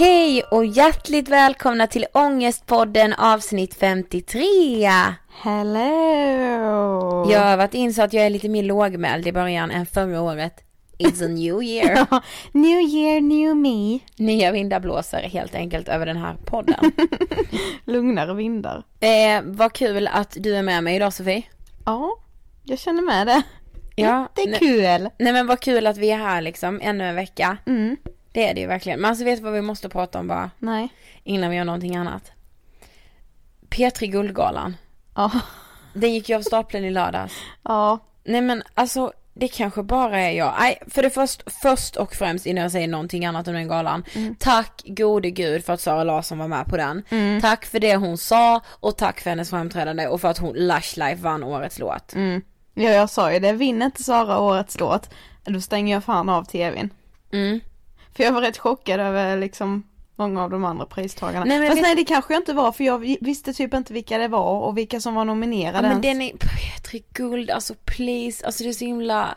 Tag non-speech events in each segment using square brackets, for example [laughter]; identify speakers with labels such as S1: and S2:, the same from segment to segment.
S1: Hej och hjärtligt välkomna till Ångestpodden avsnitt 53!
S2: Hello!
S1: Jag har varit in så att jag är lite mer lågmäld i början än förra året. It's a new year. [laughs]
S2: new year, new me.
S1: Nya vindar blåser helt enkelt över den här podden. [laughs]
S2: Lugnare vindar.
S1: Eh, vad kul att du är med mig idag Sofie.
S2: Ja, jag känner med det.
S1: Ja,
S2: det är kul.
S1: Nej men vad kul att vi är här liksom ännu en vecka.
S2: Mm.
S1: Det är det ju verkligen. Men alltså vet du vad vi måste prata om bara?
S2: Nej.
S1: Innan vi gör någonting annat. P3 Guldgalan.
S2: Ja.
S1: Den gick ju av stapeln i lördags.
S2: Ja.
S1: Nej men alltså det kanske bara är jag. Nej, för det först, först och främst innan jag säger någonting annat om den galan. Mm. Tack gode gud för att Sara Larsson var med på den.
S2: Mm.
S1: Tack för det hon sa och tack för hennes framträdande och för att hon Lush Life vann årets låt.
S2: Mm. Ja jag sa ju det, vinner inte Sara årets låt, då stänger jag fan av tvn.
S1: Mm.
S2: För jag var rätt chockad över liksom många av de andra pristagarna. Nej, men Fast vi... nej det kanske jag inte var för jag visste typ inte vilka det var och vilka som var nominerade.
S1: Ja, men den är, Petri Guld, alltså please, alltså det är så himla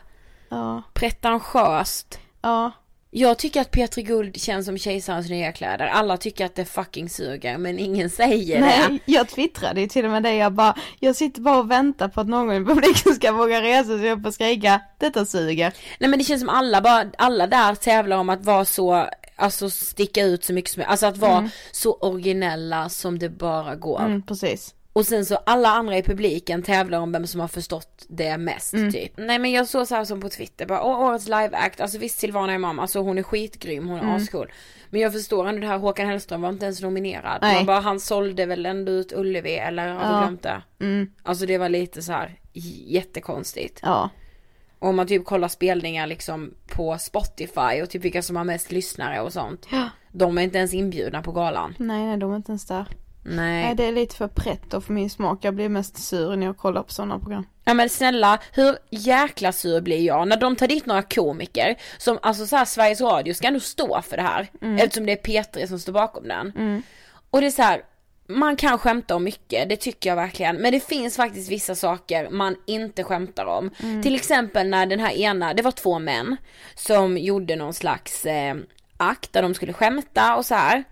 S2: ja.
S1: pretentiöst.
S2: Ja.
S1: Jag tycker att Petri Guld känns som kejsarens nya kläder. Alla tycker att det fucking suger men ingen säger
S2: Nej,
S1: det.
S2: Nej, jag twittrade ju till och med det. Jag bara, jag sitter bara och väntar på att någon i publiken ska våga resa sig upp och skrika, detta suger.
S1: Nej men det känns som alla bara, alla där tävlar om att vara så alltså sticka ut så mycket som alltså att vara mm. så originella som det bara går.
S2: Mm, precis.
S1: Och sen så alla andra i publiken tävlar om vem som har förstått det mest mm. typ. Nej men jag såg så här som på Twitter bara, årets live act, alltså visst Silvana är mamma, alltså hon är skitgrym, hon är mm. ascool. Men jag förstår ändå det här, Håkan Hellström var inte ens nominerad. Nej. Man bara, han sålde väl ändå ut Ullevi eller har ja. du glömt det?
S2: Mm.
S1: Alltså det var lite så här jättekonstigt.
S2: Ja.
S1: Och om man typ kollar spelningar liksom på Spotify och typ vilka som har mest lyssnare och sånt.
S2: Ja.
S1: De är inte ens inbjudna på galan.
S2: Nej, nej de är inte ens där.
S1: Nej.
S2: Nej det är lite för pretto för min smak. Jag blir mest sur när jag kollar på sådana program.
S1: Ja men snälla, hur jäkla sur blir jag när de tar dit några komiker som, alltså såhär Sveriges Radio ska ändå stå för det här. Mm. Eftersom det är P3 som står bakom den.
S2: Mm.
S1: Och det är så här, man kan skämta om mycket, det tycker jag verkligen. Men det finns faktiskt vissa saker man inte skämtar om.
S2: Mm.
S1: Till exempel när den här ena, det var två män som gjorde någon slags eh, akt där de skulle skämta och så här.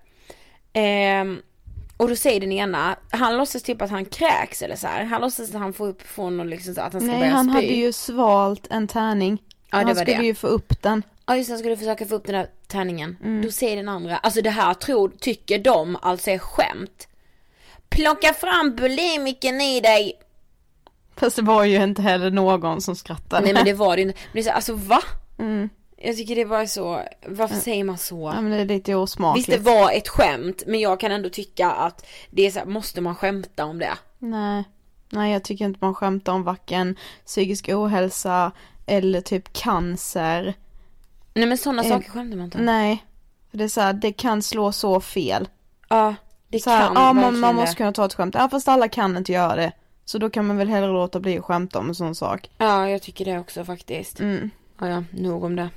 S1: Ehm, och då säger den ena, han låtsas typ att han kräks eller så här. Han låtsas att han får upp från någon liksom så att han ska
S2: Nej
S1: börja
S2: han
S1: spy.
S2: hade ju svalt en tärning.
S1: ja, det
S2: han
S1: var
S2: skulle
S1: det.
S2: ju få upp den.
S1: Ja just det, han skulle försöka få upp den där tärningen.
S2: Mm.
S1: Då säger den andra, alltså det här tror, tycker de alltså är skämt. Plocka fram bulimiken i dig.
S2: Fast det var ju inte heller någon som skrattade.
S1: Nej men det [laughs] var det inte. Men det är så, alltså va?
S2: mm.
S1: Jag tycker det bara är så, varför säger man så?
S2: Ja men det är lite osmakligt.
S1: Visst det var ett skämt men jag kan ändå tycka att det är så här, måste man skämta om det?
S2: Nej. Nej jag tycker inte man skämtar om varken psykisk ohälsa eller typ cancer.
S1: Nej men sådana
S2: Eh,
S1: saker skämtar man inte om.
S2: Nej. Det är så här, det kan slå så fel.
S1: Ja, det
S2: så här,
S1: kan
S2: ja, man, man måste kunna ta ett skämt. Ja fast alla kan inte göra det. Så då kan man väl hellre låta bli att skämta om en sån sak.
S1: Ja jag tycker det också faktiskt.
S2: Mm.
S1: Ja, ja, nog om det.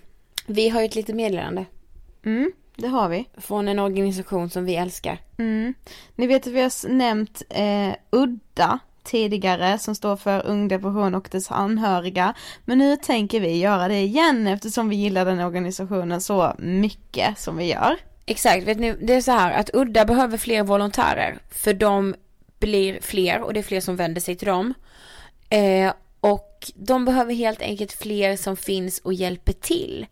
S1: Vi har ju ett litet meddelande
S2: Mm, det har vi.
S1: från en organisation som vi älskar.
S2: Mm. Ni vet att vi har nämnt eh, UDDA tidigare som står för Ung Depression och dess anhöriga. Men nu tänker vi göra det igen eftersom vi gillar den organisationen så mycket som vi gör.
S1: Exakt, vet ni, det är så här att Udda behöver fler volontärer för de blir fler och det är fler som vänder sig till dem. Eh, och de behöver helt enkelt fler som finns och hjälper till.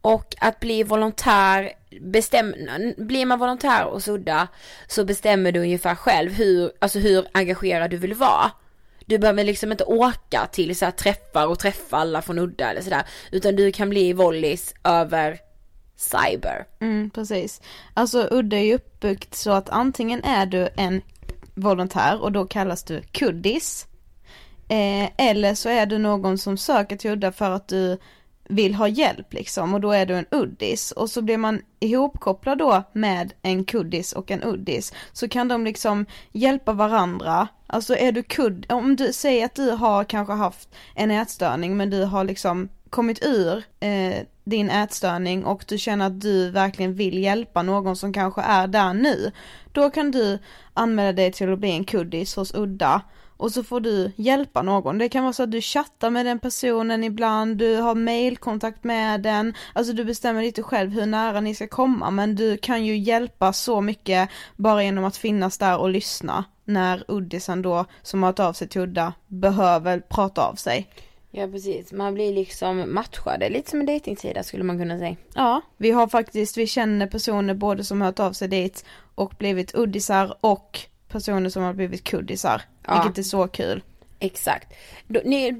S1: Och att bli volontär, bestäm, blir man volontär hos Udda så bestämmer du ungefär själv hur, alltså hur engagerad du vill vara. Du behöver liksom inte åka till så här träffar och träffa alla från Udda eller sådär. Utan du kan bli volleys över cyber.
S2: Mm, precis. Alltså Udda är ju uppbyggt så att antingen är du en volontär och då kallas du kuddis. Eh, eller så är du någon som söker till Udda för att du vill ha hjälp liksom och då är du en uddis och så blir man ihopkopplad då med en kuddis och en uddis så kan de liksom hjälpa varandra. Alltså är du kudd, om du säger att du har kanske haft en ätstörning men du har liksom kommit ur eh, din ätstörning och du känner att du verkligen vill hjälpa någon som kanske är där nu. Då kan du anmäla dig till att bli en kuddis hos Udda och så får du hjälpa någon. Det kan vara så att du chattar med den personen ibland, du har mailkontakt med den, alltså du bestämmer lite själv hur nära ni ska komma men du kan ju hjälpa så mycket bara genom att finnas där och lyssna när Uddisen då som har hört av sig till Udda behöver prata av sig.
S1: Ja precis, man blir liksom matchad, Det är lite som en dejtingsida skulle man kunna säga.
S2: Ja, vi har faktiskt, vi känner personer både som hört av sig dit och blivit uddisar och personer som har blivit kuddisar.
S1: Ja.
S2: Vilket är så kul.
S1: Exakt.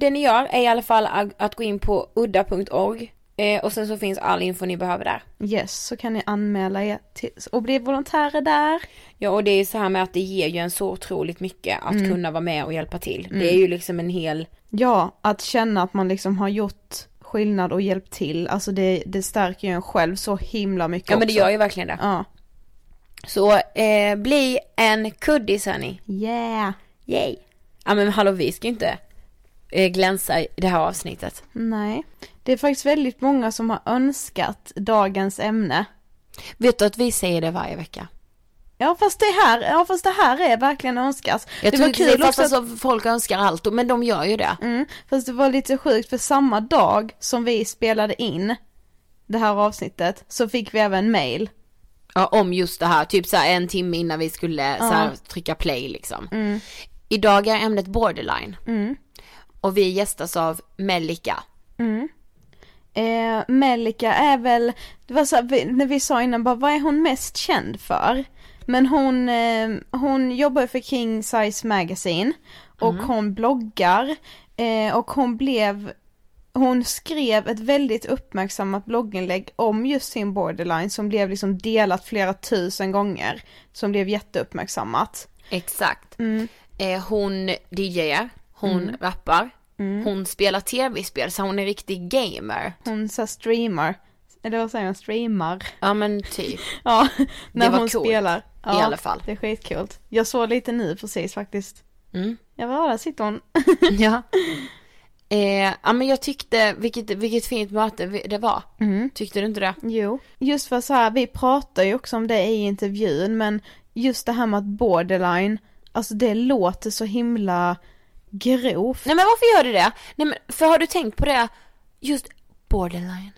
S1: Det ni gör är i alla fall att, gå in på udda.org eh, och sen så finns all info ni behöver där.
S2: Yes, så kan ni anmäla er till, och bli volontärer där.
S1: Ja och det är så här med att det ger ju en så otroligt mycket att
S2: Mm.
S1: kunna vara med och hjälpa till.
S2: Mm.
S1: Det är ju liksom en hel,
S2: Ja, att känna att man liksom har gjort skillnad och hjälpt till, alltså det, det stärker ju en själv så himla mycket
S1: ja men det
S2: också.
S1: gör ju verkligen det.
S2: Ja.
S1: Så eh, bli en kuddis hörni.
S2: Yeah.
S1: Yay. Ja men hallå vi ska ju inte eh, glänsa i det här avsnittet.
S2: Nej. Det är faktiskt väldigt många som har önskat dagens ämne.
S1: Vet du att vi säger det varje vecka?
S2: Ja fast det här, ja fast det här är verkligen önskas.
S1: Jag
S2: det var kul också att,
S1: alltså, folk önskar allt, men de gör ju det.
S2: mm, fast det var lite sjukt för samma dag som vi spelade in det här avsnittet så fick vi även mail.
S1: Ja, om just det här, typ så här en timme innan vi skulle så här, trycka play liksom.
S2: Mm,
S1: Idag är ämnet borderline
S2: mm,
S1: och vi gästas av Melika.
S2: mm. Eh, Melika är väl, det var så här, vi- när vi sa innan bara vad är hon mest känd för? Men hon, eh, hon jobbar för King Size Magazine och hon bloggar eh, och hon blev hon skrev ett väldigt uppmärksammat blogginlägg om just sin borderline som blev liksom delat flera tusen gånger. Som blev jätteuppmärksammat.
S1: Exakt.
S2: Mm.
S1: Eh, hon DJar, hon rappar,
S2: Mm.
S1: hon spelar tv-spel så hon är riktig gamer.
S2: Hon så här streamar, eller vad säger hon, streamar?
S1: Ja men typ, [laughs]
S2: Ja, när
S1: var
S2: hon
S1: coolt,
S2: spelar. Ja,
S1: i alla fall.
S2: Det är skitcoolt. Jag såg lite nu precis faktiskt.
S1: Mm.
S2: Ja, var där sitter hon. [laughs]
S1: ja. [laughs] Eh, ja men jag tyckte, vilket, vilket fint möte det var.
S2: Mm.
S1: Tyckte du inte det?
S2: Jo. Just för så här, vi pratar ju också om det i intervjun men just det här med att borderline, alltså det låter så himla grovt.
S1: Nej men varför gör du det? Nej men för har du tänkt på det, just borderline?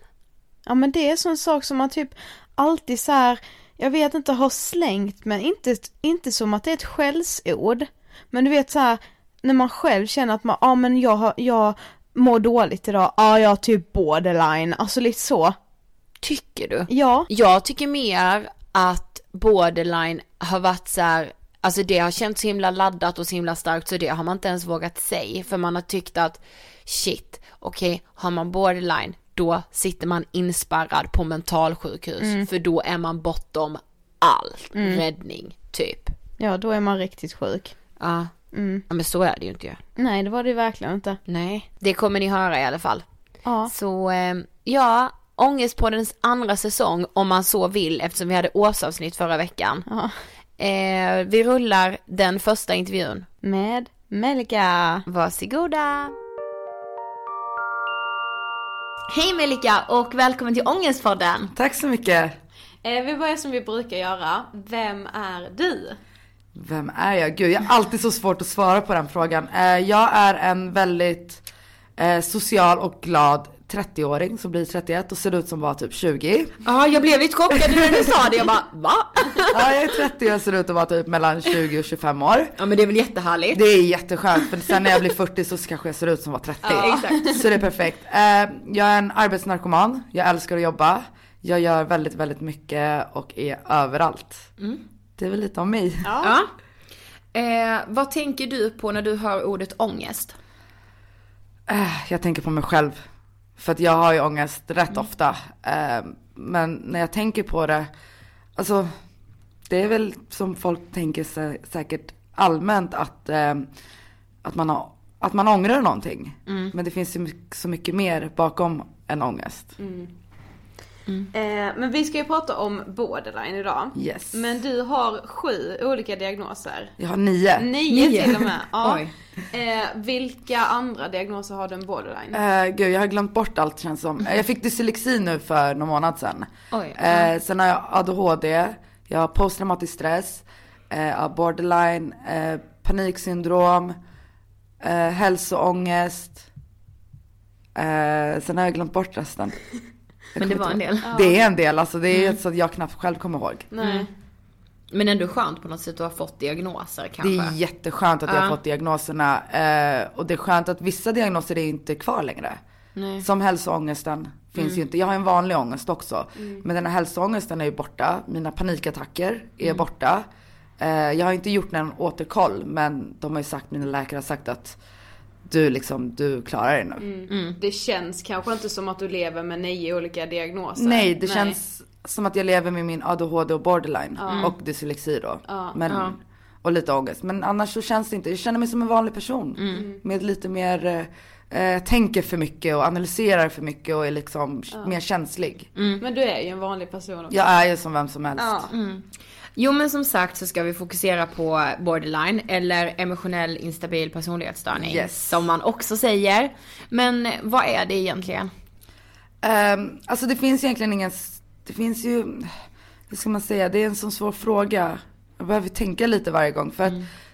S2: Ja men det är sån sak som man typ alltid så här, jag vet inte, har slängt men inte, inte som att det är ett skällsord. Men du vet så här, när man själv känner att man, ja men jag, har- jag mår dåligt idag, ja jag har typ borderline, alltså lite så.
S1: Tycker du?
S2: Ja,
S1: Jag tycker mer att borderline har varit så här, alltså det har känts så himla laddat och så himla starkt så det har man inte ens vågat säga för man har tyckt att shit, okej, har man borderline då sitter man inspärrad på mentalsjukhus för då är man bortom all räddning, typ.
S2: ja då är man riktigt sjuk.
S1: Ja.
S2: Mm.
S1: ja, men så är det ju inte ju.
S2: Nej det var det ju verkligen inte.
S1: Nej, det kommer ni höra i alla fall.
S2: Ja.
S1: Så eh, ja, Ångestpoddens andra säsong om man så vill eftersom vi hade årsavsnitt förra veckan.
S2: ja.
S1: Eh, vi rullar den första intervjun.
S2: Med Melika.
S1: Varsågoda! Hej Melika och välkommen till Ångestpodden!
S3: Tack så mycket.
S2: Eh, vi börjar som vi brukar göra. Vem är du?
S3: Vem är jag? Gud, jag har alltid så svårt att svara på den frågan. Eh, jag är en väldigt eh, social och glad 30-åring som blir 31 och ser ut som var typ 20.
S1: Ja, jag blev lite chockad när du sa det. Jag bara, va?
S3: Ja, jag är 30 och ser ut att vara typ mellan 20 och 25 år.
S1: Ja men det är väl jättehärligt?
S3: Det är jätteskönt för sen när jag blir 40 så kanske jag ser ut som var 30. Så det är perfekt. Eh, jag är en arbetsnarkoman, jag älskar att jobba. Jag gör väldigt, väldigt mycket och är överallt. Det är väl lite om mig.
S1: Ja. Eh, vad tänker du på när du hör ordet ångest?
S3: Eh, Jag tänker på mig själv. För att jag har ju ångest rätt ofta. Eh, Men när jag tänker på det, alltså det är väl som folk tänker sä- säkert allmänt att, eh, att, man, har, att man ångrar någonting. Men det finns ju så mycket mer bakom en ångest.
S2: Eh, men vi ska ju prata om borderline idag.
S3: Yes.
S2: Men du har sju olika diagnoser.
S3: Jag har nio.
S2: Nio, till och med. [laughs] Ja.
S1: Oj.
S2: Eh, vilka andra diagnoser har du än borderline?
S3: Eh, gud, jag har glömt bort allt känns som. Jag fick dyslexi nu för någon månad sedan.
S1: Oj.
S3: Eh, sen har jag ADHD, jag har posttraumatisk stress, eh, borderline, eh, paniksyndrom, hälsoångest. Sen har jag glömt bort resten. [laughs]
S1: Men det var en del.
S3: Det är en del, alltså det är så att jag knappt själv kommer ihåg.
S2: Nej.
S1: Men ändå skönt på något sätt att ha fått diagnoser kanske.
S3: Det är jätteskönt att jag har fått diagnoserna. Eh, och det är skönt att vissa diagnoser är inte kvar längre.
S1: Nej.
S3: Som hälsoångesten finns ju inte. Jag har en vanlig ångest också. Men den här hälsoångesten är ju borta. Mina panikattacker är borta. Eh, jag har inte gjort någon återkoll men de har ju sagt, mina läkare har sagt att du liksom, du klarar det nu.
S2: Det känns kanske inte som att du lever med nio olika diagnoser.
S3: Nej, det känns som att jag lever med min ADHD och borderline. Och dyslexi då. Men,
S1: Ja.
S3: Och lite ångest. Men annars så känns det inte, jag känner mig som en vanlig person. Med lite mer, eh, tänker för mycket och analyserar för mycket och är liksom mer känslig.
S2: Men du är ju en vanlig person också.
S3: Jag är ju som vem som helst.
S2: Ja.
S1: Jo men som sagt så ska vi fokusera på borderline eller emotionell instabil personlighetsstörning.
S3: Yes.
S1: Som man också säger. Men vad är det egentligen?
S3: Ehm, alltså det finns egentligen ingen, det finns ju, hur ska man säga, det är en sån svår fråga. Jag behöver tänka lite varje gång för att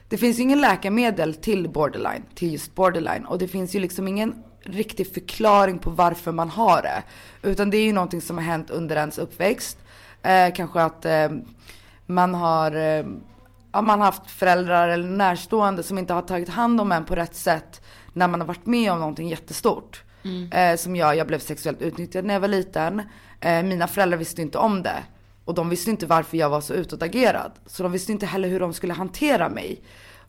S3: det finns ju ingen läkemedel till borderline, till just borderline. Och det finns ju liksom ingen riktig förklaring på varför man har det. Utan det är ju någonting som har hänt under ens uppväxt. Eh, kanske att eh, man har eh, ja, man har haft föräldrar eller närstående som inte har tagit hand om en på rätt sätt när man har varit med om någonting jättestort. Eh, som jag, jag blev sexuellt utnyttjad när jag var liten. Eh, mina föräldrar visste inte om det. Och de visste inte varför jag var så utåtagerad. Så de visste inte heller hur de skulle hantera mig.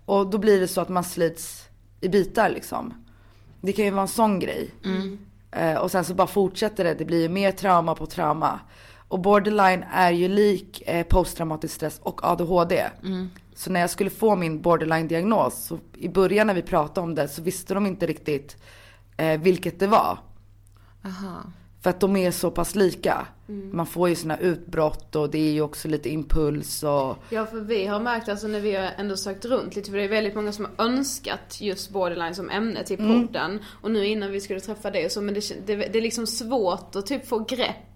S3: Och då blir det så att man slits i bitar liksom. Det kan ju vara en sån grej. Eh, och sen så bara fortsätter det, det blir ju mer trauma på trauma. Och borderline är ju lik eh, posttraumatisk stress och ADHD. Så när jag skulle få min borderline-diagnos, så i början när vi pratade om det så visste de inte riktigt eh, vilket det var. För att de är så pass lika. Man får ju såna utbrott och det är ju också lite impuls och
S2: Ja för vi har märkt alltså när vi har ändå sökt runt lite för det är väldigt många som har önskat just borderline som ämne till
S3: Mm.
S2: podden. Och nu innan vi skulle träffa dig och så men det, det, det är liksom svårt att typ få grepp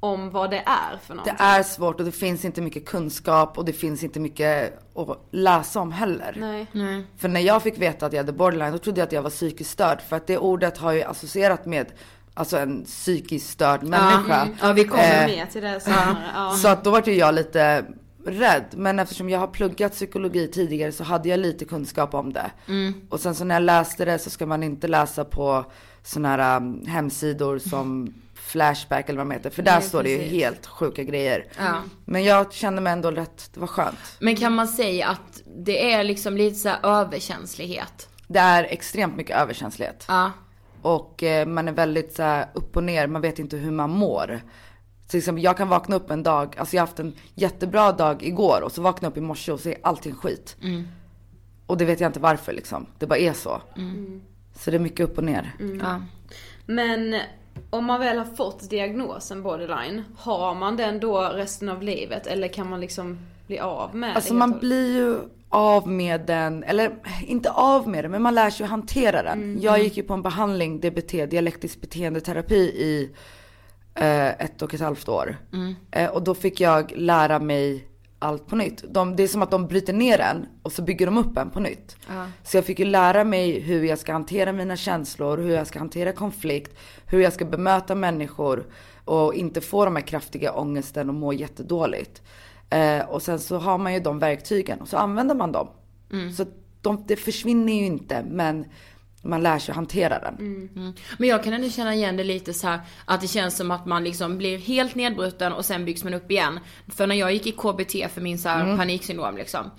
S2: om vad det är för
S3: Det
S2: någonting.
S3: är svårt och det finns inte mycket kunskap och det finns inte mycket att läsa om heller.
S2: Nej.
S4: Nej.
S3: För när jag fick veta att jag hade borderline då trodde jag att jag var psykiskt störd. För att det ordet har ju associerat med alltså en psykiskt störd människa.
S4: Ja, vi kommer
S3: Eh,
S2: Med till det senare. Ja.
S3: Så att då var ju jag lite rädd. Men eftersom jag har pluggat psykologi tidigare så hade jag lite kunskap om det. Och sen så när jag läste det så ska man inte läsa på sådana här um, hemsidor som Flashback eller vad de heter. För där
S4: Nej,
S3: står det ju
S4: precis.
S3: helt sjuka grejer.
S4: Ja.
S3: Men jag kände mig ändå rätt, det var skönt.
S4: Men kan man säga att det är liksom lite så här överkänslighet?
S3: Det är extremt mycket överkänslighet.
S4: Ja.
S3: Och eh, man är väldigt så här, upp och ner, man vet inte hur man mår. Till exempel jag kan vakna upp en dag, alltså jag har haft en jättebra dag igår och så vaknar jag upp i morse och så är allting skit. Och det vet jag inte varför liksom, det bara är så. Så det är mycket upp och ner.
S4: ja.
S2: Men om man väl har fått diagnosen borderline, har man den då resten av livet eller kan man liksom bli av med
S3: Alltså
S2: det?
S3: man blir ju av med den, eller inte av med den, men man lär sig att hantera den. Jag gick ju på en behandling, DBT, dialektisk beteendeterapi i eh, ett och ett halvt år. Eh, och då fick jag lära mig allt på nytt. De, det är som att de bryter ner en och så bygger de upp en på nytt. Så jag fick ju lära mig hur jag ska hantera mina känslor, hur jag ska hantera konflikt, hur jag ska bemöta människor och inte få de här kraftiga ångesten och må jättedåligt. Eh, och sen så har man ju de verktygen och så använder man dem. Så de, det försvinner ju inte men man lär sig att hantera den.
S4: Mm. Men jag kan ändå känna igen det lite så här att det känns som att man liksom blir helt nedbruten och sen byggs man upp igen. För när jag gick i KBT för min så här paniksyndrom liksom,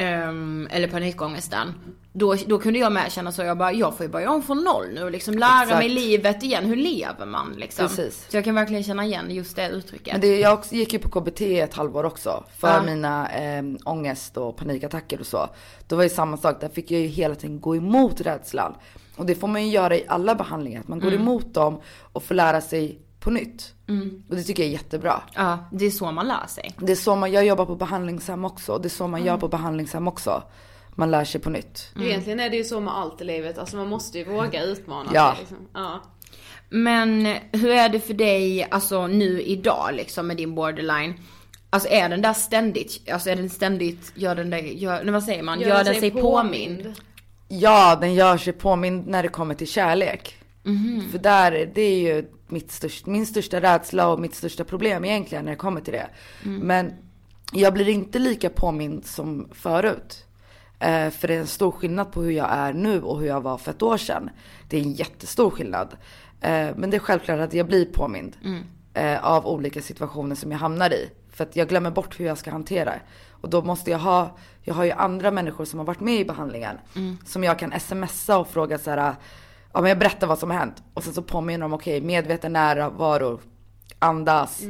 S4: ehm, eller panikångesten. Då, då kunde jag med känna så, jag bara, jag får ju börja om från noll nu och liksom lära
S3: Exakt.
S4: mig livet igen. Hur lever man liksom?
S3: Precis.
S4: Så jag kan verkligen känna igen just det uttrycket.
S3: Men det, jag också, gick ju på KBT ett halvår också för
S4: Ja.
S3: mina eh, ångest och panikattacker och så. Då var det samma sak, där fick jag ju hela tiden gå emot rädslan. Och det får man ju göra i alla behandlingar, att man går emot dem och får lära sig på nytt. Och det tycker jag är jättebra.
S4: Ja, det är så man lär sig.
S3: Det är så man, jag jobbar på behandlingshem också, det är så man gör på behandlingshem också. Man lär sig på nytt.
S2: Egentligen är det ju så med allt i livet, alltså man måste ju våga utmana
S3: Ja.
S2: sig. Liksom. Ja.
S4: Men hur är det för dig, alltså nu idag liksom med din borderline? Alltså är den där ständigt, alltså är den ständigt, gör den där, gör, vad säger man, gör, den sig påmind?
S3: Ja, den gör sig påmind när det kommer till kärlek. För där, det är ju mitt störst, min största rädsla och mitt största problem egentligen när det kommer till det. Men jag blir inte lika påmind som förut. Eh, för det är en stor skillnad på hur jag är nu och hur jag var för ett år sedan. Det är en jättestor skillnad. Eh, men det är självklart att jag blir påmind eh, av olika situationer som jag hamnar i. För att jag glömmer bort hur jag ska hantera det. Och då måste jag ha, jag har ju andra människor som har varit med i behandlingen. Som jag kan smsa och fråga så här, ja men jag berättar vad som har hänt. Och sen så påminner de, okej medveten närvaro, andas,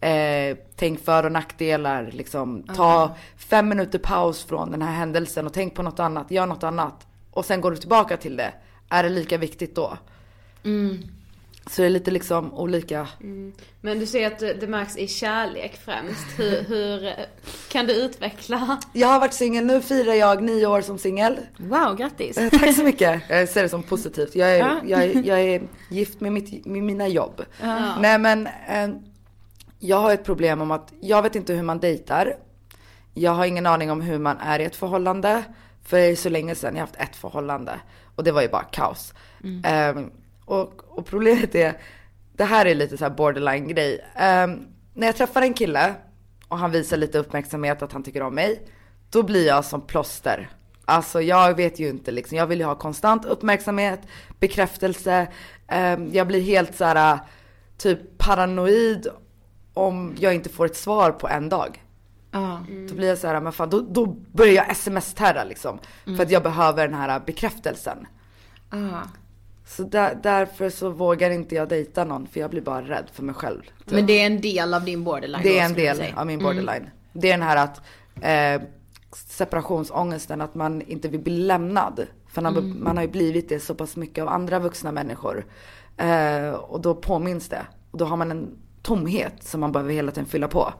S3: eh, tänk för och nackdelar, liksom ta fem minuter paus från den här händelsen och tänk på något annat, gör något annat. Och sen går du tillbaka till det. Är det lika viktigt då? Så det är lite liksom olika.
S2: Men du säger att det märks i kärlek främst. Hur, hur kan du utveckla?
S3: Jag har varit singel, nu firar jag nio år som singel.
S4: Wow, grattis!
S3: Eh, Tack så mycket. Jag ser det som positivt. Jag är,
S4: Ja.
S3: jag är, jag är gift med, mitt, med mina jobb. Nej men, eh, jag har ett problem om att jag vet inte hur man dejtar. Jag har ingen aning om hur man är i ett förhållande. För det är så länge sedan jag har haft ett förhållande. Och det var ju bara kaos. Eh, och, och problemet är, det här är lite så här borderline grej. Eh, när jag träffar en kille och han visar lite uppmärksamhet att han tycker om mig. Då blir jag som plåster. Alltså jag vet ju inte liksom, jag vill ju ha konstant uppmärksamhet, bekräftelse. Eh, jag blir helt så här typ paranoid om jag inte får ett svar på en dag.
S4: Ja.
S3: Då blir jag så här, men fan då, då börjar jag sms-terra liksom. För att jag behöver den här bekräftelsen.
S4: Ja.
S3: Så där, därför så vågar inte jag dejta någon för jag blir bara rädd för mig själv.
S4: Men det är en del av din borderline
S3: Det är en del av min borderline. Det är den här att eh, separationsångesten, att man inte vill bli lämnad. För man, man har ju blivit det så pass mycket av andra vuxna människor. Eh, och då påminns det. Och då har man en tomhet som man behöver hela tiden fylla på.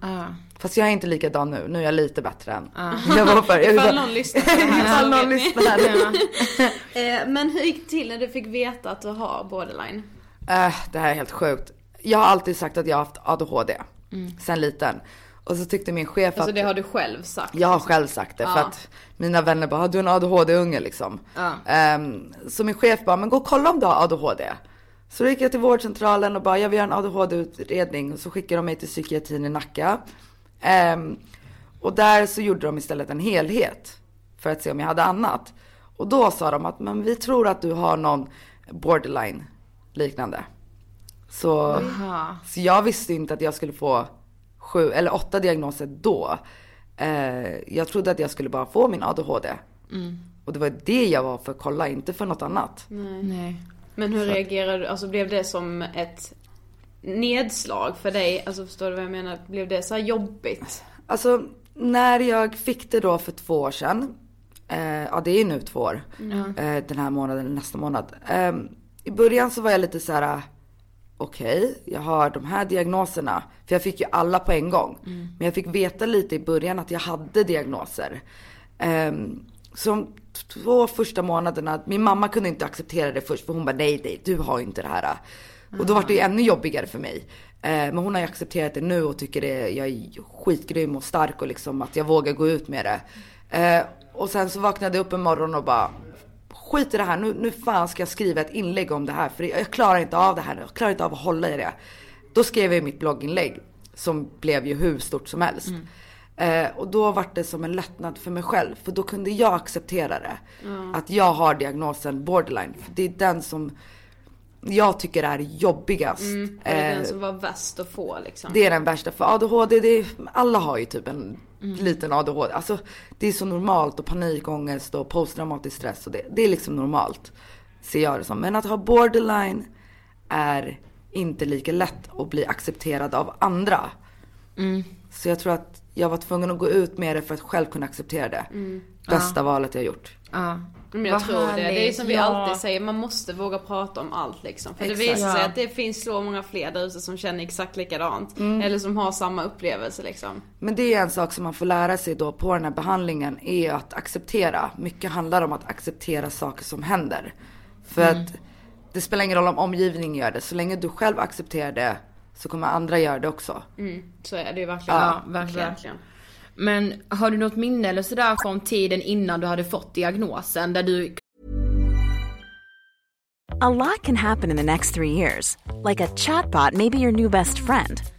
S4: Ja.
S3: Fast jag är inte likadan nu, nu är jag lite bättre än [laughs] jag var förr.
S2: Ifall någon lyssnar här [laughs]
S3: Ifall någon
S2: ni.
S3: lyssnar. [laughs]
S2: Eh, Men hur gick det till när du fick veta att du har borderline?
S3: Äh, det här är helt sjukt. jag har alltid sagt att jag har haft ADHD. Sen liten. Och så tyckte min chef
S2: Alltså
S3: att...
S2: det har du själv sagt.
S3: Jag har själv sagt det för
S2: Ja.
S3: att mina vänner bara, har du en ADHD-unge liksom?
S4: Ja.
S3: Ehm, så min chef bara, men gå och kolla om du har ADHD. Så då gick jag till vårdcentralen och bara, jag vill göra en ADHD-utredning. Och så skickade de mig till psykiatrin i Nacka. Ehm, och där så gjorde de istället en helhet för att se om jag hade annat. Och då sa de att, men vi tror att du har någon borderline liknande. Så, så jag visste inte att jag skulle få sju eller åtta diagnoser då. Eh, jag trodde att jag skulle bara få min ADHD. Och det var det jag var för att kolla, inte för något annat.
S4: Nej.
S2: Men hur reagerade du? Alltså blev det som ett nedslag för dig? Alltså förstår du vad jag menar? Blev det så jobbigt?
S3: Alltså när jag fick det då för två år sedan. Eh, ja det är nu två år. Eh, den här månaden nästa månad. Eh, I början så var jag lite så här. Okej, jag har de här diagnoserna. För jag fick ju alla på en gång. Men jag fick veta lite i början att jag hade diagnoser. Eh, de två första månaderna, min mamma kunde inte acceptera det först för hon bara nej, nej du har ju inte det här. Och då var det ju ännu jobbigare för mig. Eh, men hon har ju accepterat det nu och tycker det, jag är skitgrym och stark och liksom att jag vågar gå ut med det. Eh, och sen så vaknade jag upp en morgon och bara skit i det här, nu, nu fan ska jag skriva ett inlägg om det här för jag klarar inte av det här, jag klarar inte av att hålla i det. Då skrev jag mitt blogginlägg som blev ju hur stort som helst. Eh, och då var det som en lättnad för mig själv för då kunde jag acceptera det. Att jag har diagnosen borderline. För det är den som jag tycker är jobbigast.
S2: Det är
S3: Eh,
S2: den som var värst att få liksom.
S3: det är den värsta. För ADHD, det är, alla har ju typ en liten ADHD. Alltså det är så normalt och panikångest och posttraumatisk stress och det, det är liksom normalt. Ser jag det som. Men att ha borderline är inte lika lätt att bli accepterad av andra. Så jag tror att jag var tvungen att gå ut med det för att själv kunna acceptera det. Bästa valet jag gjort.
S4: Ja.
S2: Men jag
S4: Vad
S2: tror det. Det är
S4: härligt.
S2: som vi
S4: Ja.
S2: alltid säger, man måste våga prata om allt liksom. För
S3: Exakt.
S2: det visar sig
S4: Ja.
S2: att det finns så många fler där ute som känner exakt likadant.
S3: Mm.
S2: Eller som har samma upplevelse liksom.
S3: Men det är en sak som man får lära sig då på den här behandlingen är att acceptera. Mycket handlar om att acceptera saker som händer. För att det spelar ingen roll om omgivningen gör det. Så länge du själv accepterar det så kommer andra göra det också.
S2: Mm, så är det ju verkligen.
S4: Ja, verkligen. Men har du något minne eller sådär från tiden innan du hade fått diagnosen där du
S5: A lot can happen in the next three years. Like a chatbot may be your new best friend.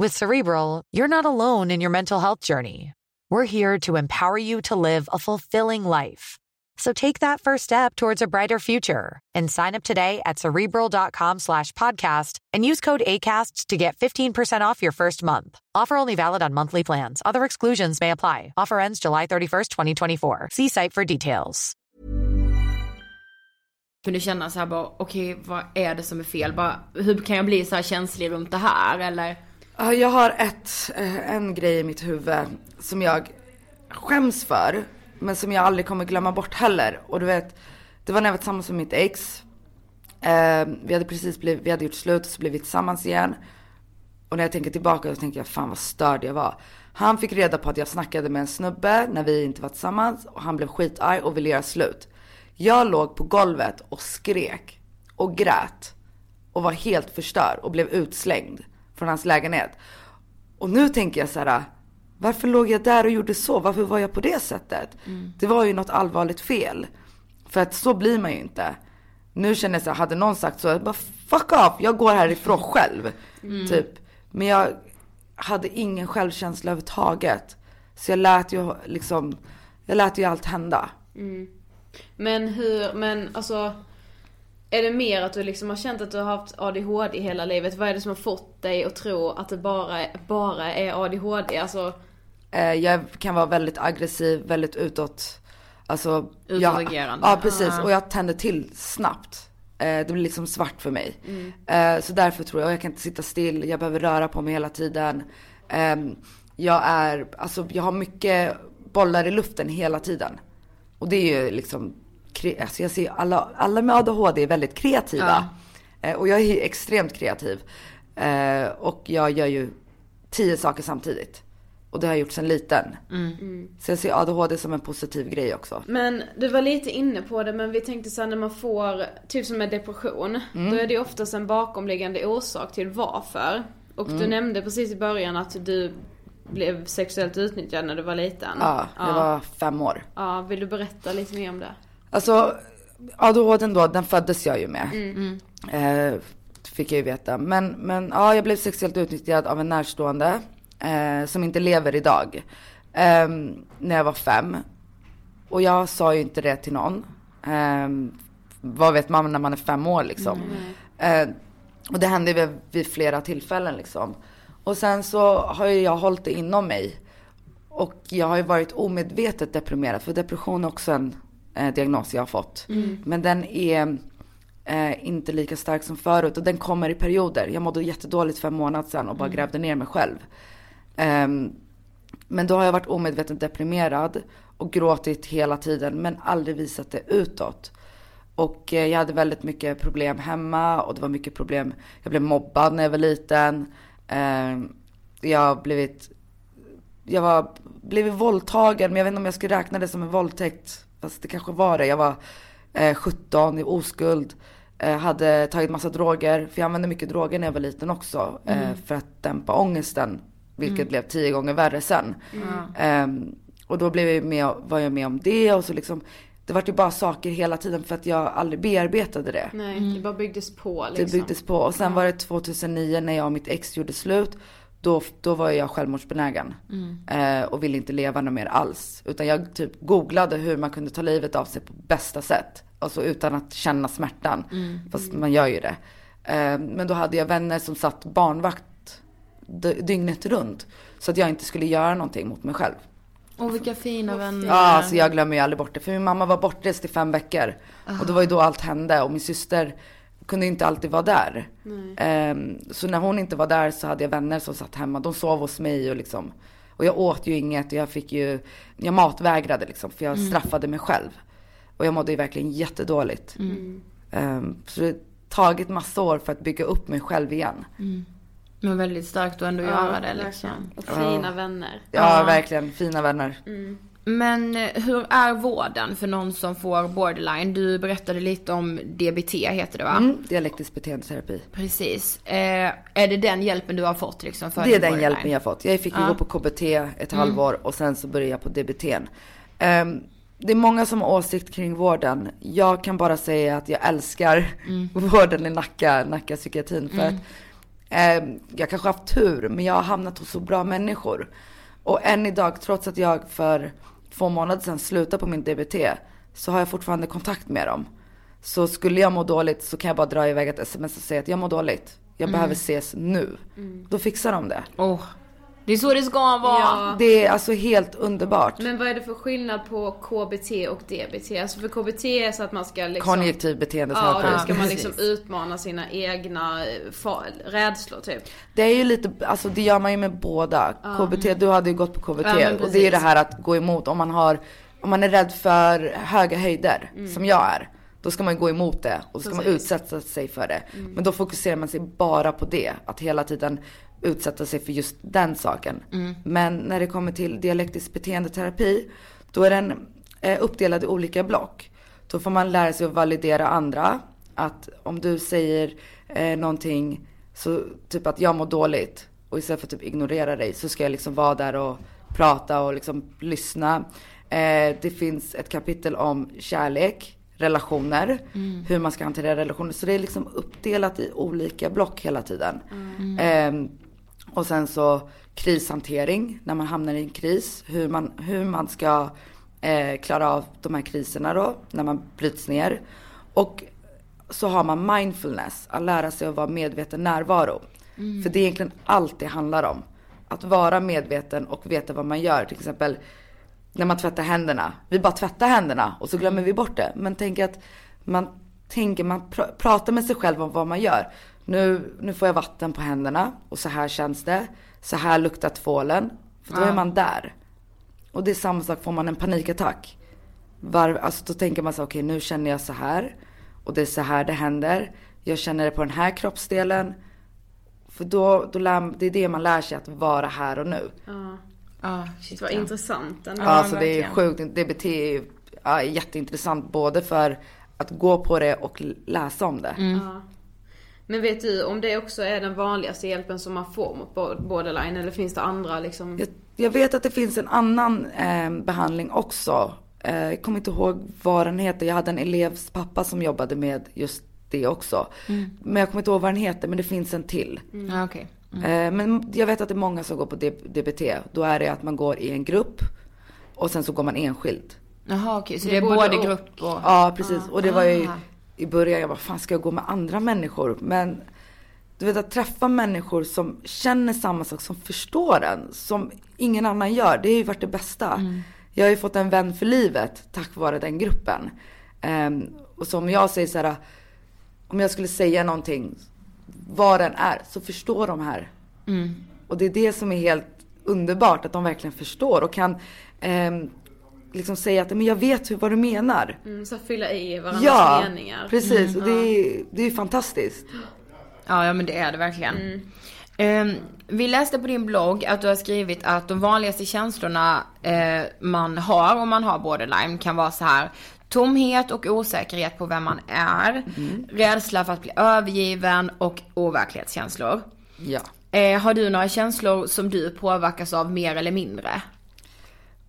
S6: With Cerebral, you're not alone in your mental health journey. We're here to empower you to live a fulfilling life. So take that first step towards a brighter future and sign up today at cerebral.com slash podcast and use code ACAST to get 15% off your first month. Offer only valid on monthly plans. Other exclusions may apply. Offer ends July 31st, 2024. See site for details.
S4: kunde känna så här bara, okej vad är det som är fel? Bara, hur kan jag bli så här känslig runt det här? Eller?
S3: Ja, Jag har ett, eh, en grej i mitt huvud som jag skäms för. Men som jag aldrig kommer glömma bort heller. Och du vet, det var när jag var tillsammans med mitt ex. Eh, vi hade precis blivit, vi hade gjort slut och så blev vi tillsammans igen. Och när jag tänker tillbaka så tänker jag fan vad störd jag var. Han fick reda på att jag snackade med en snubbe när vi inte var tillsammans och han blev skitarg och ville göra slut. Jag låg på golvet och skrek och grät och var helt förstörd och blev utslängd från hans lägenhet. Och nu tänker jag så här, varför låg jag där och gjorde så? Varför var jag på det sättet? Det var ju något allvarligt fel. För att så blir man ju inte. Nu känner jag så här, hade någon sagt så, jag bara fuck off, jag går härifrån [laughs] själv. Typ. Men jag hade ingen självkänsla överhuvudtaget. Så jag lät ju liksom, jag lät ju allt hända.
S2: Men hur, men alltså är det mer att du liksom har känt att du har haft ADHD hela livet? Vad är det som har fått dig att tro att det bara, bara är ADHD? Alltså,
S3: Eh, jag kan vara väldigt aggressiv, väldigt utåt. Alltså, jag,
S4: Utåtagerande.
S3: ja precis, och jag tänder till snabbt. Eh, det blir liksom svart för mig.
S2: Mm.
S3: Eh, så därför tror jag, jag kan inte sitta still, jag behöver röra på mig hela tiden. Ehm, jag är, alltså jag har mycket bollar i luften hela tiden. Och det är ju liksom, alltså jag ser alla, alla med ADHD är väldigt kreativa. Eh, och jag är extremt kreativ. Eh, och jag gör ju tio saker samtidigt. Och det har jag gjort sedan liten. Så jag ser ADHD som en positiv grej också.
S2: Men du var lite inne på det men vi tänkte så här, när man får, typ som med depression,
S3: Mm.
S2: då är det oftast en bakomliggande orsak till varför. Och du
S3: Mm.
S2: nämnde precis i början att du blev sexuellt utnyttjad när du var liten.
S3: Ja, jag var fem år.
S2: Ja, vill du berätta lite mer om det?
S3: Alltså ADHD då, den föddes jag ju med. Eh, fick jag ju veta. Men, men ja, jag blev sexuellt utnyttjad av en närstående. Eh, som inte lever idag. Eh, när jag var fem. Och jag sa ju inte det till någon. Eh, vad vet man när man är fem år liksom. Eh, och det hände vid, vid flera tillfällen liksom. Och sen så har ju jag hållit det inom mig. Och jag har ju varit omedvetet deprimerad, för depression är också en eh, diagnos jag har fått. Men den är eh, inte lika stark som förut och den kommer i perioder. Jag mådde jättedåligt för en månad sedan och bara grävde ner mig själv. Ehm, men då har jag varit omedvetet deprimerad och gråtit hela tiden men aldrig visat det utåt. Och eh, jag hade väldigt mycket problem hemma och det var mycket problem. Jag blev mobbad när jag var liten. Ehm, jag har blivit jag var, blivit våldtagen, men jag vet inte om jag skulle räkna det som en våldtäkt. Fast det kanske var det. Jag var eh, 17, i oskuld. Eh, hade tagit massa droger, för jag använde mycket droger när jag var liten också. Eh, för att dämpa ångesten. Vilket blev tio gånger värre sen. Ehm, och då blev jag med, var jag med om det och så liksom. Det var ju bara saker hela tiden för att jag aldrig bearbetade det.
S2: Nej, det bara byggdes på liksom.
S3: Det byggdes på. Och sen var det 2009 när jag och mitt ex gjorde slut. Då, då var jag självmordsbenägen. Eh, och ville inte leva något mer alls. Utan jag typ googlade hur man kunde ta livet av sig på bästa sätt. Alltså utan att känna smärtan. Fast man gör ju det. Eh, men då hade jag vänner som satt barnvakt dy- dygnet runt. Så att jag inte skulle göra någonting mot mig själv.
S4: Och vilka fina vänner.
S3: Ja, alltså jag glömmer ju aldrig bort det. För min mamma var bortrest i fem veckor. Och det var ju då allt hände. Och min syster kunde inte alltid vara där. Ehm, så när hon inte var där så hade jag vänner som satt hemma. De sov hos mig och liksom. Och jag åt ju inget och jag fick ju, jag matvägrade liksom. För jag straffade mig själv. Och jag mådde ju verkligen jättedåligt. Ehm, så det har tagit massa år för att bygga upp mig själv igen.
S4: Men väldigt starkt att ändå göra det liksom.
S2: Och fina vänner.
S3: Ja, verkligen. Fina vänner.
S4: Men eh, hur är vården för någon som får borderline? Du berättade lite om DBT heter det va?
S3: Mm, dialektisk beteendeterapi.
S4: Precis. Eh, är det den hjälpen du har fått liksom för
S3: Det är den
S4: borderline?
S3: hjälpen jag fått. Jag fick ju gå på KBT ett halvår och sen så började jag på DBT. Um, det är många som har åsikt kring vården. Jag kan bara säga att jag älskar [laughs] vården i Nacka, Nacka psykiatrin. För att ehm, jag kanske har haft tur, men jag har hamnat hos så bra människor. Och än idag, trots att jag för två månader sedan slutade på min DBT, så har jag fortfarande kontakt med dem. Så skulle jag må dåligt så kan jag bara dra iväg ett sms och säga att jag mår dåligt. Jag behöver ses nu. Då fixar de det.
S4: Åh, det är så det ska vara.
S2: Ja.
S3: Det är alltså helt underbart.
S2: Men vad är det för skillnad på KBT och DBT? Alltså för KBT är så att man ska liksom...
S3: Konjunktiv
S2: Ja,
S3: beteendeterapi.
S2: då ska man liksom
S3: Precis.
S2: utmana sina egna eh, rädslor typ.
S3: Det är ju lite, alltså det gör man ju med båda. KBT, du hade ju gått på KBT.
S2: Ja,
S3: och det är ju det här att gå emot om man har, om man är rädd för höga höjder, som jag är. Då ska man gå emot det och då ska man
S2: Mm. Precis.
S3: utsätta sig för det. Men då fokuserar man sig bara på det. Att hela tiden utsätta sig för just den saken. Men när det kommer till dialektisk beteendeterapi, då är den eh, uppdelad i olika block. Då får man lära sig att validera andra. Att om du säger eh, någonting, så typ att jag mår dåligt. Och istället för att typ ignorera dig så ska jag liksom vara där och prata och liksom lyssna. Eh, det finns ett kapitel om kärlek, relationer, hur man ska hantera relationer. Så det är liksom uppdelat i olika block hela tiden. Eh, Och sen så krishantering, när man hamnar i en kris. Hur man, hur man ska eh, klara av de här kriserna då, när man bryts ner. Och så har man mindfulness, att lära sig att vara medveten närvaro. För det är egentligen allt det handlar om. Att vara medveten och veta vad man gör. Till exempel när man tvättar händerna. Vi bara tvättar händerna och så glömmer vi bort det. Men tänk att man tänker, man pr- pratar med sig själv om vad man gör. Nu, nu får jag vatten på händerna och så här känns det. Så här luktar tvålen. För då är man där. Och det är samma sak, får man en panikattack. Var, alltså då tänker man så okej nu känner jag så här. Och det är så här det händer. Jag känner det på den här kroppsdelen. För då, då lär, det är det man lär sig att vara här och nu.
S2: Ja.
S1: Ja,
S2: Det
S1: shit,
S2: var
S1: ja.
S2: intressant ändå.
S3: Ja, alltså det är sjukt. DBT är ja, jätteintressant både för att gå på det och läsa om det.
S2: Ja. Men vet du om det också är den vanligaste hjälpen som man får mot bo- borderline eller finns det andra liksom?
S3: Jag, jag vet att det finns en annan eh, behandling också. Eh, jag kommer inte ihåg vad den heter. Jag hade en elevs pappa som jobbade med just det också. Men jag kommer inte ihåg vad den heter, men det finns en till.
S1: Ja, okej.
S3: Eh, men jag vet att det är många som går på DBT. Då är det att man går i en grupp och sen så går man enskild.
S1: Jaha okej, så
S2: Det
S1: det
S2: är både
S1: både
S2: och.
S1: grupp och...
S3: Ja, precis. Och det var ju
S1: Ah.
S3: I början, jag bara, fan ska jag gå med andra människor? Men du vet att träffa människor som känner samma sak, som förstår en, som ingen annan gör. Det har ju varit det bästa. Jag har ju fått en vän för livet tack vare den gruppen. Ehm, och som jag säger så här, om jag skulle säga någonting, vad den är, så förstår de här. Och det är det som är helt underbart, att de verkligen förstår och kan ehm, liksom säga att men jag vet hur, vad du menar.
S2: Mm, så fylla i varandras
S3: Ja,
S2: meningar.
S3: precis. Och det är, det är fantastiskt.
S1: Ja, ja men det är det verkligen. Ehm, vi läste på din blogg att du har skrivit att de vanligaste känslorna eh, man har om man har borderline kan vara så här tomhet och osäkerhet på vem man är, rädsla för att bli övergiven och overklighetskänslor.
S3: Ja.
S1: Eh, har du några känslor som du påverkas av mer eller mindre?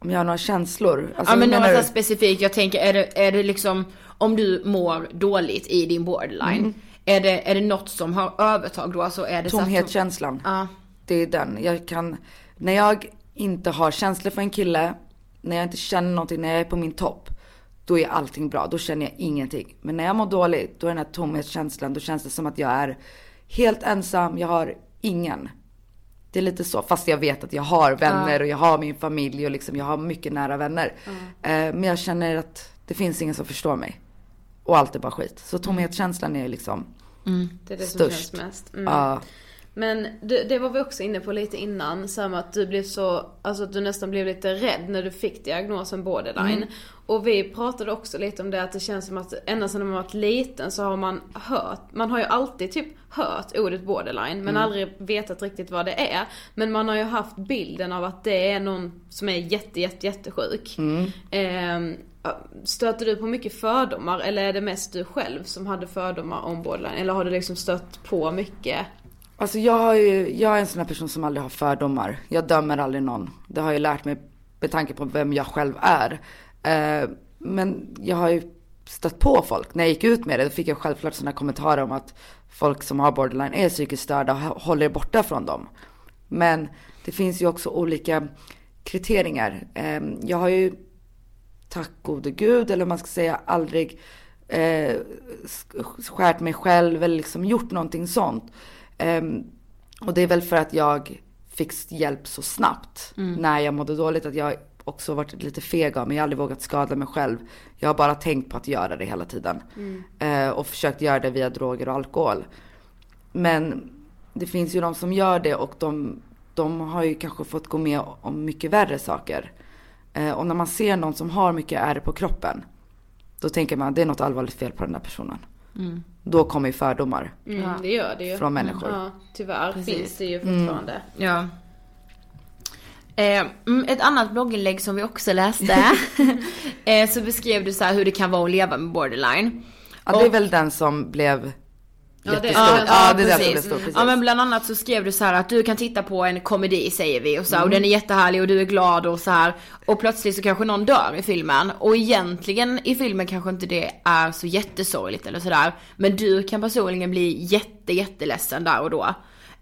S3: Om jag har några känslor. Alltså,
S1: ja men här
S3: du?
S1: specifikt, jag tänker är det, är det liksom om du mår dåligt i din borderline, är, det, är det något som har övertag då? Alltså är det
S3: Tomhetskänslan.
S1: Ja.
S3: Det är den. Jag kan, när jag inte har känslor för en kille, när jag inte känner någonting, när jag är på min topp, då är allting bra. Då känner jag ingenting. Men när jag mår dåligt, då är den här tomhetskänslan, då känns det som att jag är helt ensam, jag har ingen. Det är lite så, fast jag vet att jag har vänner och jag har min familj och liksom jag har mycket nära vänner. Eh, men jag känner att det finns ingen som förstår mig. Och allt är bara skit. Så tomhetskänslan är liksom,
S2: Det är det som
S3: Störst.
S2: känns mest. Mm.
S3: ja.
S2: Men det, det var vi också inne på lite innan, med att du blev så, alltså att du nästan blev lite rädd när du fick diagnosen borderline. Och vi pratade också lite om det att det känns som att ända sedan man varit liten så har man hört, man har ju alltid typ hört ordet borderline men aldrig vetat riktigt vad det är. Men man har ju haft bilden av att det är någon som är jätte, jätte, jättesjuk. Ehm, Stöter du på mycket fördomar eller är det mest du själv som hade fördomar om borderline? Eller har du liksom stött på mycket?
S3: Alltså jag, har ju, jag är en sån här person som aldrig har fördomar. Jag dömer aldrig någon. Det har jag lärt mig med tanke på vem jag själv är. Eh, men jag har ju stött på folk. När jag gick ut med det, då fick jag självklart såna kommentarer om att folk som har borderline är psykiskt störda och håller er borta från dem. Men det finns ju också olika kriterier. Eh, jag har ju, tack gode gud, eller vad man ska säga, aldrig eh, skärt mig själv eller liksom gjort någonting sånt. Ehm, och det är väl för att jag fick hjälp så snabbt när jag mådde dåligt. Att jag också varit lite feg av mig. Jag har aldrig vågat skada mig själv. Jag har bara tänkt på att göra det hela tiden. Eh, och försökt göra det via droger och alkohol. Men det finns ju de som gör det och de, de har ju kanske fått gå med om mycket värre saker. Eh, och när man ser någon som har mycket ärr på kroppen. Då tänker man det är något allvarligt fel på den där personen. Då kommer ju fördomar
S2: Mm, Det gör det ju.
S3: från människor.
S2: Ja, tyvärr
S1: Precis.
S2: finns det ju fortfarande.
S1: Ja. Eh, mm, ett annat blogginlägg som vi också läste, [laughs] eh, så beskrev du så här hur det kan vara att leva med borderline.
S3: Ja, det är
S1: Och-
S3: väl den som blev
S2: Ja, det- ja,
S3: Ja, det är den som
S1: precis. Ja men bland annat så skrev du så här att du kan titta på en komedi säger vi och så här, och
S3: Mm.
S1: den är jättehärlig och du är glad och så här och plötsligt så kanske någon dör i filmen och egentligen i filmen kanske inte det är så jättesorgligt eller sådär men du kan personligen bli jätte jätteledsen där och då.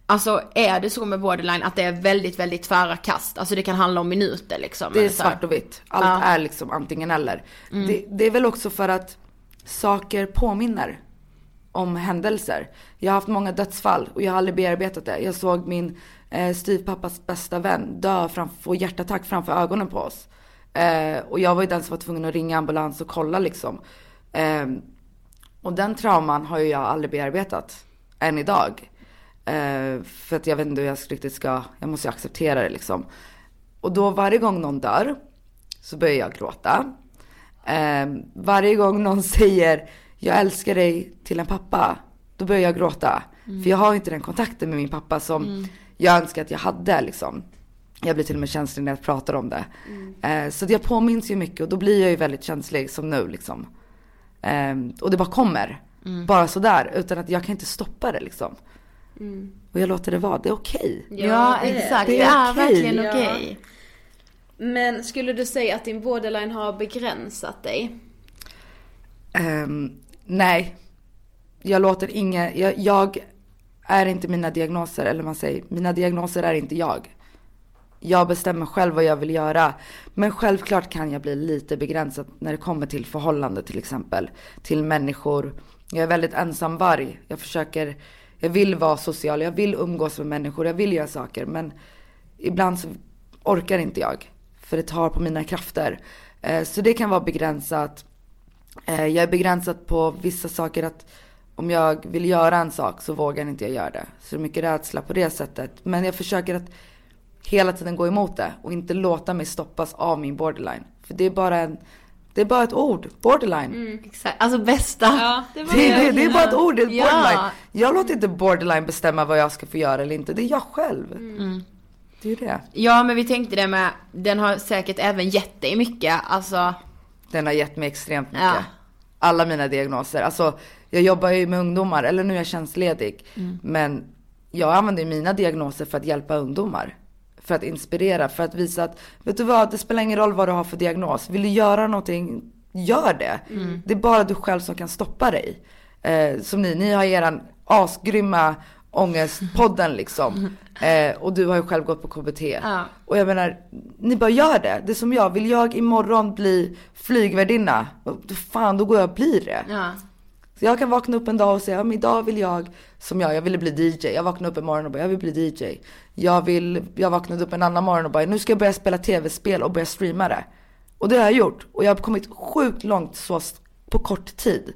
S1: Alltså är det så med borderline att det är väldigt, väldigt tvära kast? Alltså det kan handla om minuter liksom.
S3: Det är svart och vitt. Allt
S1: Ja.
S3: är liksom antingen eller. Det, det är väl också för att saker påminner om händelser. Jag har haft många dödsfall och jag har aldrig bearbetat det. Jag såg min eh, styvpappas bästa vän dö framför, få hjärtattack framför ögonen på oss. Eh, och jag var ju den som var tvungen att ringa ambulans och kolla liksom. Eh, och den trauman har ju jag aldrig bearbetat än idag. Eh, för att jag vet inte hur jag riktigt ska, jag måste ju acceptera det liksom. Och då varje gång någon dör så börjar jag gråta. Eh, varje gång någon [laughs] säger jag älskar dig till en pappa, då börjar jag gråta. För jag har inte den kontakten med min pappa som jag önskar att jag hade liksom. Jag blir till och med känslig när jag pratar om det. Eh, så jag påminns ju mycket och då blir jag ju väldigt känslig som nu liksom. Eh, och det bara kommer. Bara sådär utan att jag kan inte stoppa det liksom. Och jag låter det vara, det är okej.
S1: Ja, exakt.
S3: det
S1: Det
S3: är
S1: är,
S3: okej.
S1: verkligen
S2: Ja.
S1: okej.
S2: Men skulle du säga att din borderline har begränsat dig?
S3: Ehm, nej. Jag låter ingen... jag, jag är inte mina diagnoser, eller man säger, mina diagnoser är inte jag. Jag bestämmer själv vad jag vill göra. Men självklart kan jag bli lite begränsad när det kommer till förhållande till exempel. Till människor. Jag är väldigt ensamvarg. Jag försöker, jag vill vara social, jag vill umgås med människor, jag vill göra saker. Men ibland så orkar inte jag. För det tar på mina krafter. Eh, så det kan vara begränsat. Eh, Jag är begränsad på vissa saker att om jag vill göra en sak så vågar inte jag göra det. Så det är mycket rädsla på det sättet. Men jag försöker att hela tiden gå emot det och inte låta mig stoppas av min borderline. För det är bara en, det är bara ett ord, borderline.
S1: Exakt. Alltså bästa.
S2: Ja, det
S3: Det, det, det är bara ett ord, det är
S1: Ja.
S3: borderline. Jag låter inte borderline bestämma vad jag ska få göra eller inte. Det är jag själv.
S1: Mm.
S3: Det är ju det.
S1: Ja, men vi tänkte det med, den har säkert även gett dig mycket. Alltså,
S3: Den har gett mig extremt mycket.
S1: Ja.
S3: Alla mina diagnoser. Alltså, jag jobbar ju med ungdomar, eller nu är jag tjänstledig. Men jag använder ju mina diagnoser för att hjälpa ungdomar. För att inspirera, för att visa att, vet du vad, det spelar ingen roll vad du har för diagnos. Vill du göra någonting, gör det. Det är bara du själv som kan stoppa dig. Eh, som ni, ni har eran asgrymma ångestpodden liksom. Eh, och du har ju själv gått på KBT.
S1: Ja.
S3: Och jag menar, ni bara gör det. Det är som jag, vill jag imorgon bli flygvärdinna, fan då går jag och blir det.
S1: ja.
S3: Så jag kan vakna upp en dag och säga, men idag vill jag, som jag, jag ville bli DJ. Jag vaknade upp en morgon och bara, jag vill bli DJ. Jag vill, jag vaknade upp en annan morgon och bara, nu ska jag börja spela tv-spel och börja streama det. Och det har jag gjort. Och jag har kommit sjukt långt så på kort tid.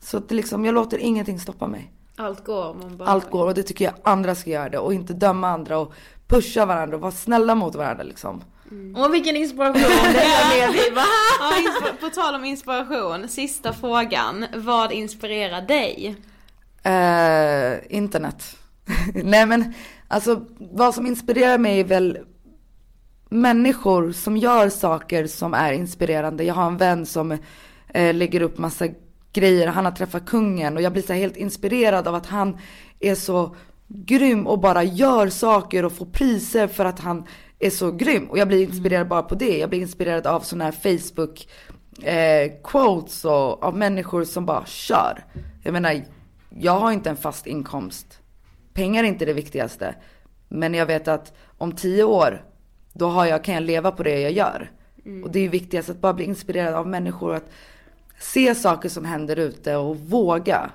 S3: Så att det liksom, jag låter ingenting stoppa mig.
S2: Allt går om man bara...
S3: Allt går och det tycker jag andra ska göra det och inte döma andra och pusha varandra och vara snälla mot varandra liksom.
S1: Och vilken inspiration [laughs] det är vi va?
S2: Ja, insp- på tal om inspiration, sista frågan. Vad inspirerar dig?
S3: Eh, internet. [laughs] Nej men alltså vad som inspirerar mig är väl människor som gör saker som är inspirerande. Jag har en vän som eh, lägger upp massa grejer. Han har träffat kungen och jag blir så helt inspirerad av att han är så grym och bara gör saker och får priser för att han är så grym. Och jag blir inspirerad bara på det. Jag blir inspirerad av sådana här Facebook eh, quotes och av människor som bara kör. Jag menar, jag har inte en fast inkomst. Pengar är inte det viktigaste. Men jag vet att om tio år, då har jag, kan jag leva på det jag gör. Och det är viktigast att bara bli inspirerad av människor. Att se saker som händer ute och våga.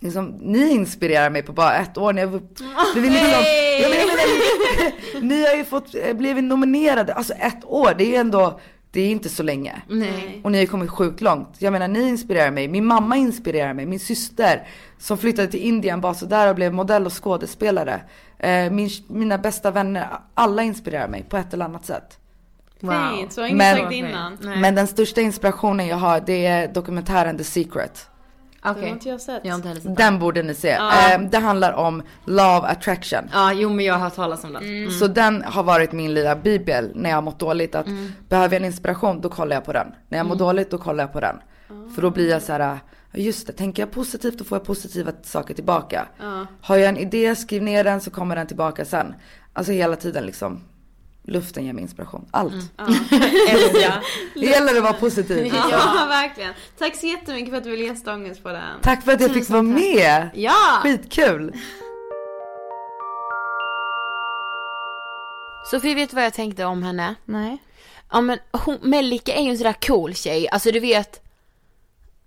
S3: Liksom, ni inspirerar mig på bara ett år. Ni har blivit liksom, jag menar, [laughs] ni, har ju fått, eh, blivit nominerade. Alltså ett år, det är ändå, det är inte så länge.
S1: Nej.
S3: Och ni har kommit sjukt långt. Jag menar ni inspirerar mig, min mamma inspirerar mig, min syster som flyttade till Indien bara sådär och blev modell och skådespelare. Eh, min, mina bästa vänner, alla inspirerar mig på ett eller annat sätt.
S2: Fint, så har ingen
S3: Men-
S2: sagt innan.
S1: Nej.
S3: Men den största inspirationen jag har det är dokumentären The Secret.
S2: Det
S1: Okej.
S2: har inte jag sett.
S1: Jag har inte heller sett den.
S3: Den borde ni se.
S2: Ja.
S3: Eh, det handlar om love attraction.
S1: Ja, jo men jag har hört talas om den.
S2: Mm.
S3: Så den har varit min lilla bibel när jag har mått dåligt. Att behöver jag en inspiration då kollar jag på den. När jag mår dåligt då kollar jag på den. För då blir jag så här, just det, tänker jag positivt då får jag positiva saker tillbaka. Har jag en idé, skriv ner den så kommer den tillbaka sen. Alltså hela tiden liksom luften ger mig inspiration. Allt. Mm. Ja. [laughs] ja. [laughs] det gäller att vara positiv.
S2: Ja, liksom. [laughs] verkligen. Tack så jättemycket för att du ville gästa Ångest på den.
S3: Tack för att jag fick vara med.
S1: Ja.
S3: Skitkul.
S1: Sofie, vet du vad jag tänkte om henne?
S2: Nej.
S1: Ja men hon, Melika är ju en sån där cool tjej. Alltså du vet.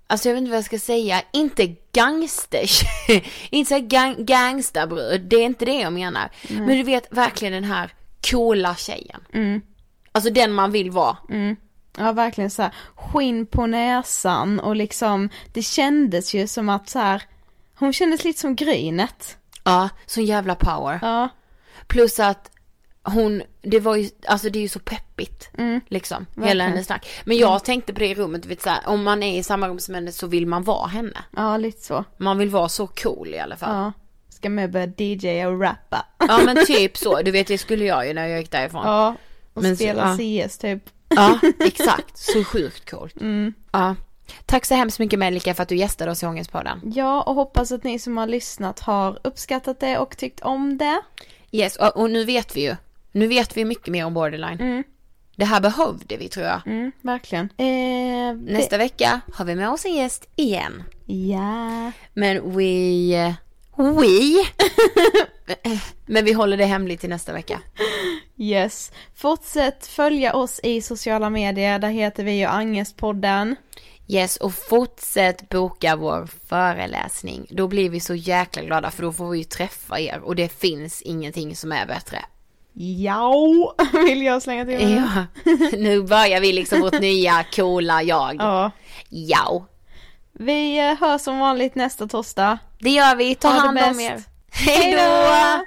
S1: Alltså jag vet inte vad jag ska säga. Inte gangster. inte såhär gang, gangsterbröd. Det är inte det jag menar. Nej. Men du vet verkligen den här coola tjejen.
S2: Mm.
S1: Alltså den man vill vara.
S2: Mm. Ja verkligen så här, skinn på näsan och liksom, det kändes ju som att så här, hon kändes lite som Grynet.
S1: Ja, sån jävla power.
S2: Ja.
S1: Plus att hon, det var ju, alltså det är ju så peppigt.
S2: Mm.
S1: Liksom,
S2: Verkligen.
S1: hela hennes snack. Men jag tänkte på det i rummet, vet så här, om man är i samma rum som henne så vill man vara henne.
S2: Ja lite så.
S1: Man vill vara så cool i alla fall.
S2: Ja. Ska med börja DJ och rappa.
S1: Ja men typ så, du vet det skulle jag ju när jag gick därifrån.
S2: Ja. Och
S1: Men så-
S2: spela
S1: ja.
S2: CS typ.
S1: Ja, exakt. Så sjukt coolt. [laughs]
S2: Mm.
S1: Ja. Tack så hemskt mycket Melika för att du gästade oss i Ångestpodden.
S2: Ja och hoppas att ni som har lyssnat har uppskattat det och tyckt om det.
S1: Yes, och, och nu vet vi ju. Nu vet vi mycket mer om borderline.
S2: Mm.
S1: Det här behövde vi tror jag.
S2: Mm, verkligen. Eh,
S1: Nästa vecka har vi med oss en gäst igen.
S2: Ja.
S1: Men we... We? Men vi håller det hemligt till nästa vecka.
S2: Yes. Fortsätt följa oss i sociala medier, där heter vi ju Angestpodden.
S1: Yes, och fortsätt boka vår föreläsning. Då blir vi så jäkla glada för då får vi ju träffa er och det finns ingenting som är bättre.
S2: Ja, [laughs] vill jag slänga till med.
S1: Ja, nu börjar vi liksom vårt nya coola jag.
S2: Ja.
S1: Ja,
S2: Vi eh, hörs som vanligt nästa torsdag.
S1: det gör vi. Ta
S2: Ha
S1: hand om er. Hej då!